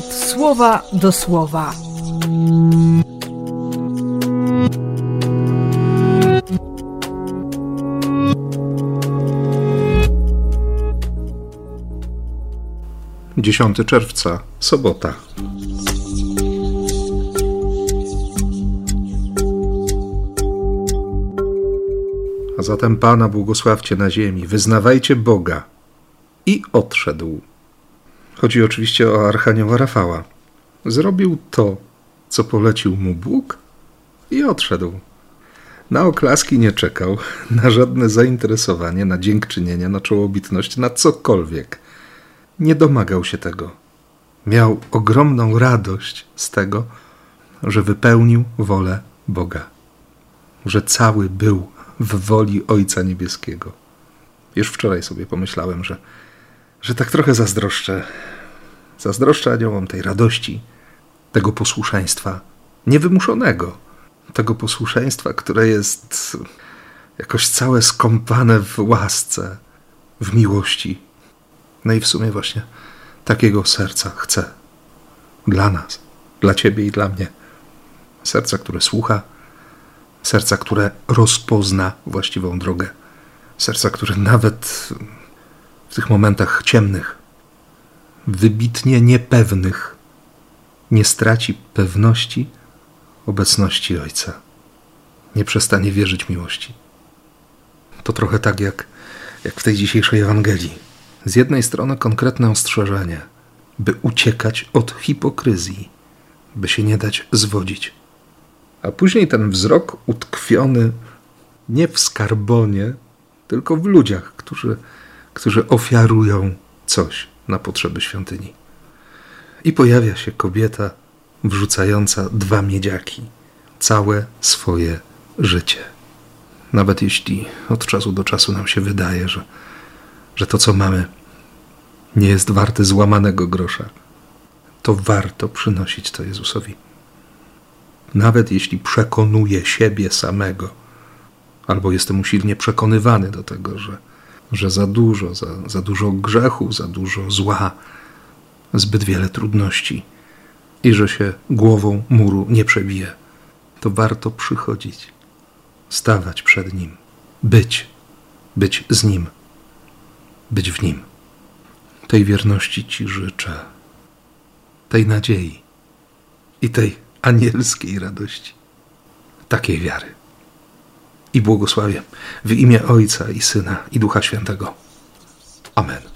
słowa do słowa. Dziesiąty czerwca, sobota. A zatem Pana błogosławcie na ziemi, wyznawajcie Boga. I odszedł. Chodzi oczywiście o Archanioła Rafała. Zrobił to, co polecił mu Bóg i odszedł. Na oklaski nie czekał, na żadne zainteresowanie, na dziękczynienie, na czołobitność, na cokolwiek. Nie domagał się tego. Miał ogromną radość z tego, że wypełnił wolę Boga, że cały był w woli Ojca Niebieskiego. Już wczoraj sobie pomyślałem, że, że tak trochę zazdroszczę. Zazdroszczę aniołom tej radości, tego posłuszeństwa niewymuszonego, tego posłuszeństwa, które jest jakoś całe skąpane w łasce, w miłości. No i w sumie właśnie takiego serca chcę dla nas, dla Ciebie i dla mnie. Serca, które słucha, serca, które rozpozna właściwą drogę, serca, które nawet w tych momentach ciemnych, wybitnie niepewnych, nie straci pewności obecności Ojca, nie przestanie wierzyć miłości. To trochę tak jak, jak w tej dzisiejszej Ewangelii. Z jednej strony konkretne ostrzeżenie, by uciekać od hipokryzji, by się nie dać zwodzić a później ten wzrok utkwiony nie w skarbonie, tylko w ludziach, którzy, którzy ofiarują coś na potrzeby świątyni. I pojawia się kobieta wrzucająca dwa miedziaki, całe swoje życie. Nawet jeśli od czasu do czasu nam się wydaje, że, że to, co mamy, nie jest warte złamanego grosza, to warto przynosić to Jezusowi nawet jeśli przekonuję siebie samego, albo jestem usilnie przekonywany do tego, że, że za dużo, za, za dużo grzechu, za dużo zła, zbyt wiele trudności i że się głową muru nie przebije, to warto przychodzić, stawać przed Nim, być, być z Nim, być w Nim. Tej wierności Ci życzę, tej nadziei i tej anielskiej radości, takiej wiary. I błogosławię w imię Ojca i Syna i Ducha Świętego. Amen.